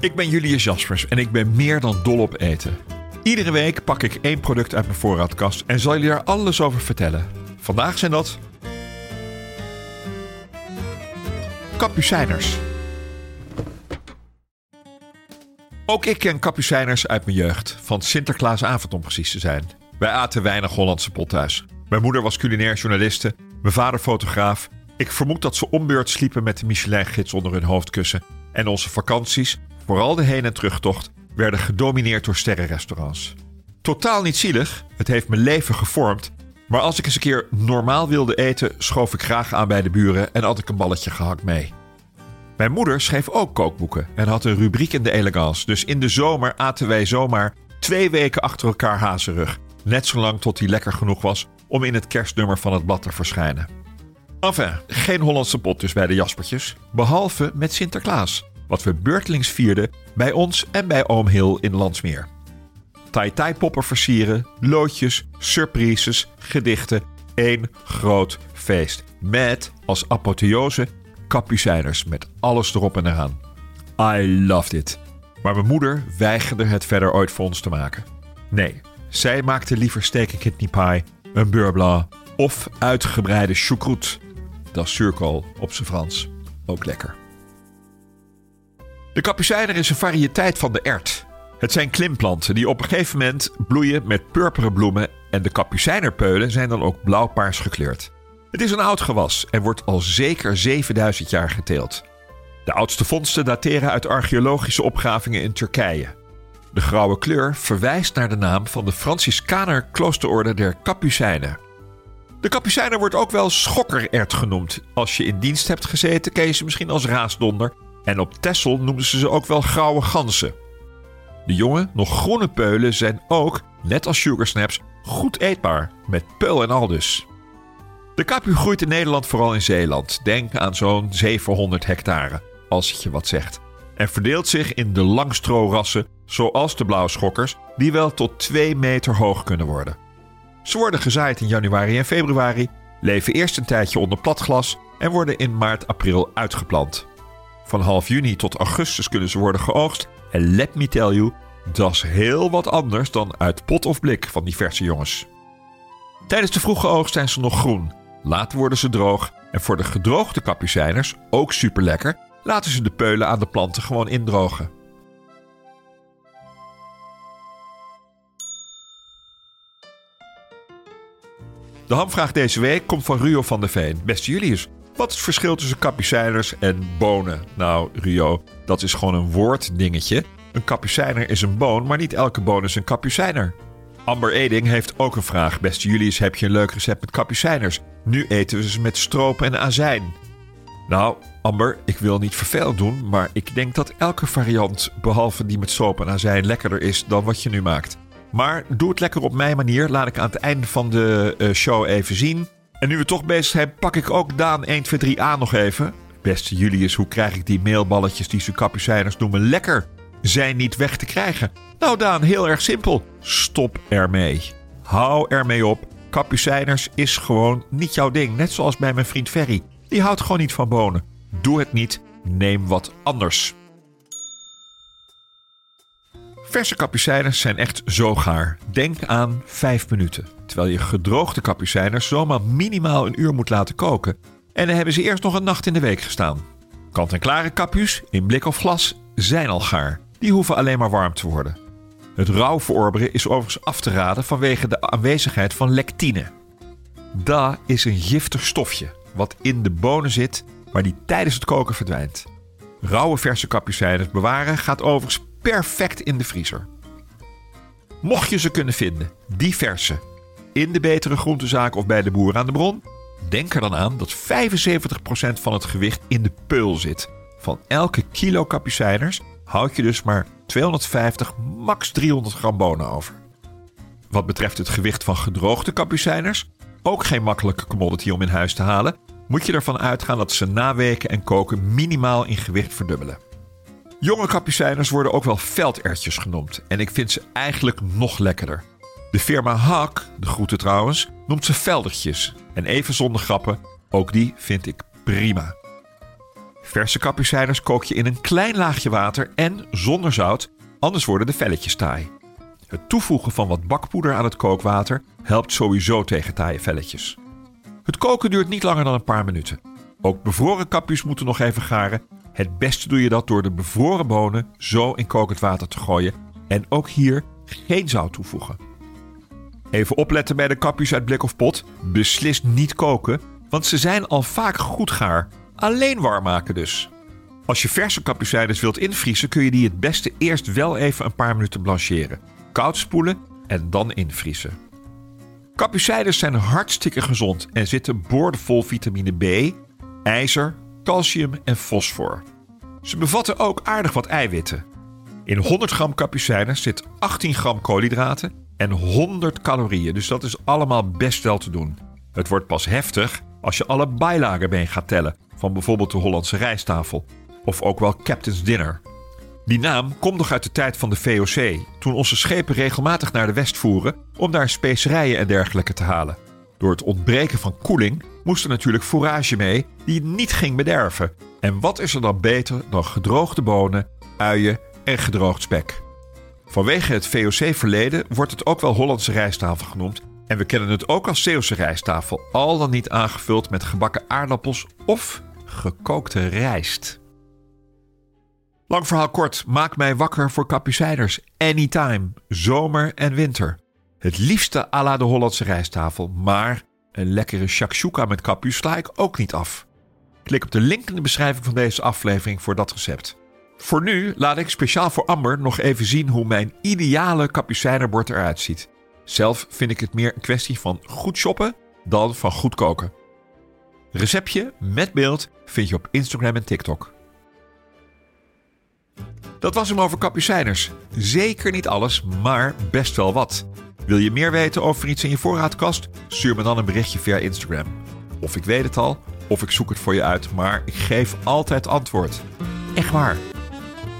Ik ben Julius Jaspers en ik ben meer dan dol op eten. Iedere week pak ik één product uit mijn voorraadkast en zal jullie daar alles over vertellen. Vandaag zijn dat. Kapucijners. Ook ik ken kapucijners uit mijn jeugd, van Sinterklaasavond om precies te zijn. Wij aten weinig Hollandse pot thuis. Mijn moeder was culinair journaliste, mijn vader fotograaf. Ik vermoed dat ze ombeurt sliepen met de Michelin-gids onder hun hoofdkussen. En onze vakanties, vooral de heen- en terugtocht, werden gedomineerd door sterrenrestaurants. Totaal niet zielig, het heeft mijn leven gevormd. Maar als ik eens een keer normaal wilde eten, schoof ik graag aan bij de buren en had ik een balletje gehakt mee. Mijn moeder schreef ook kookboeken en had een rubriek in de Elegance. Dus in de zomer aten wij zomaar twee weken achter elkaar hazenrug. Net zolang tot die lekker genoeg was om in het kerstnummer van het blad te verschijnen. Enfin, geen Hollandse pot dus bij de Jaspertjes. Behalve met Sinterklaas, wat we beurtelings vierden bij ons en bij oom Hill in Landsmeer. Tai-tai poppen versieren, loodjes, surprises, gedichten. één groot feest. Met als apotheose kapucijners met alles erop en eraan. I loved it. Maar mijn moeder weigerde het verder ooit voor ons te maken. Nee, zij maakte liever steak en kidney pie, een beurre of uitgebreide choucroute. Dat is op zijn Frans. Ook lekker. De kapucijner is een variëteit van de ert. Het zijn klimplanten die op een gegeven moment bloeien met purperen bloemen en de kapucijnerpeulen zijn dan ook blauw-paars gekleurd. Het is een oud gewas en wordt al zeker 7000 jaar geteeld. De oudste vondsten dateren uit archeologische opgravingen in Turkije. De grauwe kleur verwijst naar de naam van de Franciscaner kloosterorde der Kapucijnen. De Kapucijner wordt ook wel schokkerert genoemd. Als je in dienst hebt gezeten, ken je ze misschien als raasdonder. En op Texel noemden ze ze ook wel grauwe ganzen. De jonge, nog groene peulen zijn ook, net als sugarsnaps, goed eetbaar, met peul en al dus. De kapu groeit in Nederland vooral in Zeeland. Denk aan zo'n 700 hectare, als het je wat zegt. En verdeelt zich in de langstro-rassen, zoals de blauwschokkers, die wel tot 2 meter hoog kunnen worden. Ze worden gezaaid in januari en februari, leven eerst een tijdje onder platglas en worden in maart-april uitgeplant. Van half juni tot augustus kunnen ze worden geoogst en let me tell you, dat is heel wat anders dan uit pot of blik van diverse jongens. Tijdens de vroege oogst zijn ze nog groen. Later worden ze droog en voor de gedroogde kapucijners, ook super lekker, laten ze de peulen aan de planten gewoon indrogen. De hamvraag deze week komt van Ruo van der Veen. Beste Julius, wat is het verschil tussen kapucijners en bonen? Nou, Rio, dat is gewoon een woorddingetje. Een kapucijner is een boon, maar niet elke boon is een kapucijner. Amber Eding heeft ook een vraag. Beste Julius, heb je een leuk recept met kapucijners? Nu eten we ze met stroop en azijn. Nou, Amber, ik wil niet vervelend doen, maar ik denk dat elke variant, behalve die met stroop en azijn, lekkerder is dan wat je nu maakt. Maar doe het lekker op mijn manier, laat ik aan het einde van de uh, show even zien. En nu we toch bezig zijn, pak ik ook Daan 123A nog even. Beste Julius, hoe krijg ik die meelballetjes die ze kapucijners noemen lekker? Zijn niet weg te krijgen. Nou Daan, heel erg simpel. Stop ermee. Hou ermee op. Kapucijners is gewoon niet jouw ding. Net zoals bij mijn vriend Ferry. Die houdt gewoon niet van bonen. Doe het niet. Neem wat anders. Verse kapucijners zijn echt zo gaar. Denk aan 5 minuten. Terwijl je gedroogde kapucijners zomaar minimaal een uur moet laten koken. En dan hebben ze eerst nog een nacht in de week gestaan. Kant-en-klare kapjes in blik of glas zijn al gaar. Die hoeven alleen maar warm te worden. Het rauw verorberen is overigens af te raden vanwege de aanwezigheid van lectine. Dat is een giftig stofje wat in de bonen zit, maar die tijdens het koken verdwijnt. Rauwe verse kapucijners bewaren gaat overigens perfect in de vriezer. Mocht je ze kunnen vinden, die verse, in de betere groentezaak of bij de boer aan de bron, denk er dan aan dat 75% van het gewicht in de peul zit. Van elke kilo kapucijners houd je dus maar 250, max 300 gram bonen over. Wat betreft het gewicht van gedroogde kapucijners, ook geen makkelijke commodity om in huis te halen, moet je ervan uitgaan dat ze na weken en koken minimaal in gewicht verdubbelen. Jonge kapucijners worden ook wel veldertjes genoemd en ik vind ze eigenlijk nog lekkerder. De firma Hak, de groeten trouwens, noemt ze veldertjes. En even zonder grappen, ook die vind ik prima. Verse kapucijners kook je in een klein laagje water en zonder zout, anders worden de velletjes taai. Het toevoegen van wat bakpoeder aan het kookwater helpt sowieso tegen taaie velletjes. Het koken duurt niet langer dan een paar minuten. Ook bevroren kapjes moeten nog even garen. Het beste doe je dat door de bevroren bonen zo in kokend water te gooien en ook hier geen zout toevoegen. Even opletten bij de kapjes uit blik of pot. Beslist niet koken, want ze zijn al vaak goed gaar. Alleen warm maken dus. Als je verse kapucijnes wilt invriezen, kun je die het beste eerst wel even een paar minuten blancheren. Koud spoelen en dan invriezen. Kapucijnes zijn hartstikke gezond en zitten boordevol vitamine B, ijzer, calcium en fosfor. Ze bevatten ook aardig wat eiwitten. In 100 gram kapucijnes zit 18 gram koolhydraten en 100 calorieën, dus dat is allemaal best wel te doen. Het wordt pas heftig als je alle bijlagen mee gaat tellen, van bijvoorbeeld de Hollandse rijsttafel, of ook wel Captain's Dinner. Die naam komt nog uit de tijd van de VOC, toen onze schepen regelmatig naar de west voeren om daar specerijen en dergelijke te halen. Door het ontbreken van koeling moest er natuurlijk fourage mee die het niet ging bederven. En wat is er dan beter dan gedroogde bonen, uien en gedroogd spek? Vanwege het VOC-verleden wordt het ook wel Hollandse rijsttafel genoemd. En we kennen het ook als Zeeuwse rijsttafel, al dan niet aangevuld met gebakken aardappels of gekookte rijst. Lang verhaal kort, maak mij wakker voor kapucijners. Anytime, zomer en winter. Het liefste à la de Hollandse rijsttafel, maar een lekkere shakshuka met kapu sla ik ook niet af. Klik op de link in de beschrijving van deze aflevering voor dat recept. Voor nu laat ik speciaal voor Amber nog even zien hoe mijn ideale kapucijnerbord eruit ziet. Zelf vind ik het meer een kwestie van goed shoppen dan van goed koken. Receptje met beeld vind je op Instagram en TikTok. Dat was hem over kapucijners. Zeker niet alles, maar best wel wat. Wil je meer weten over iets in je voorraadkast? Stuur me dan een berichtje via Instagram. Of ik weet het al, of ik zoek het voor je uit, maar ik geef altijd antwoord. Echt waar.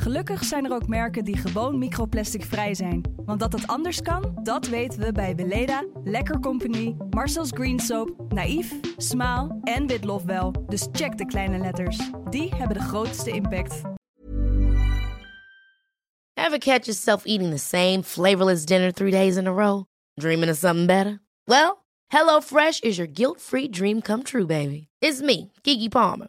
Gelukkig zijn er ook merken die gewoon microplasticvrij zijn. Want dat het anders kan, dat weten we bij Weleda, Lekker Company, Marcel's Green Soap, Naïef, Smaal en Witlof wel. Dus check de kleine letters. Die hebben de grootste impact. Ever catch yourself eating the same flavorless dinner three days in a row? Dreaming of something better? Well, HelloFresh is your guilt-free dream come true, baby. It's me, Kiki Palmer.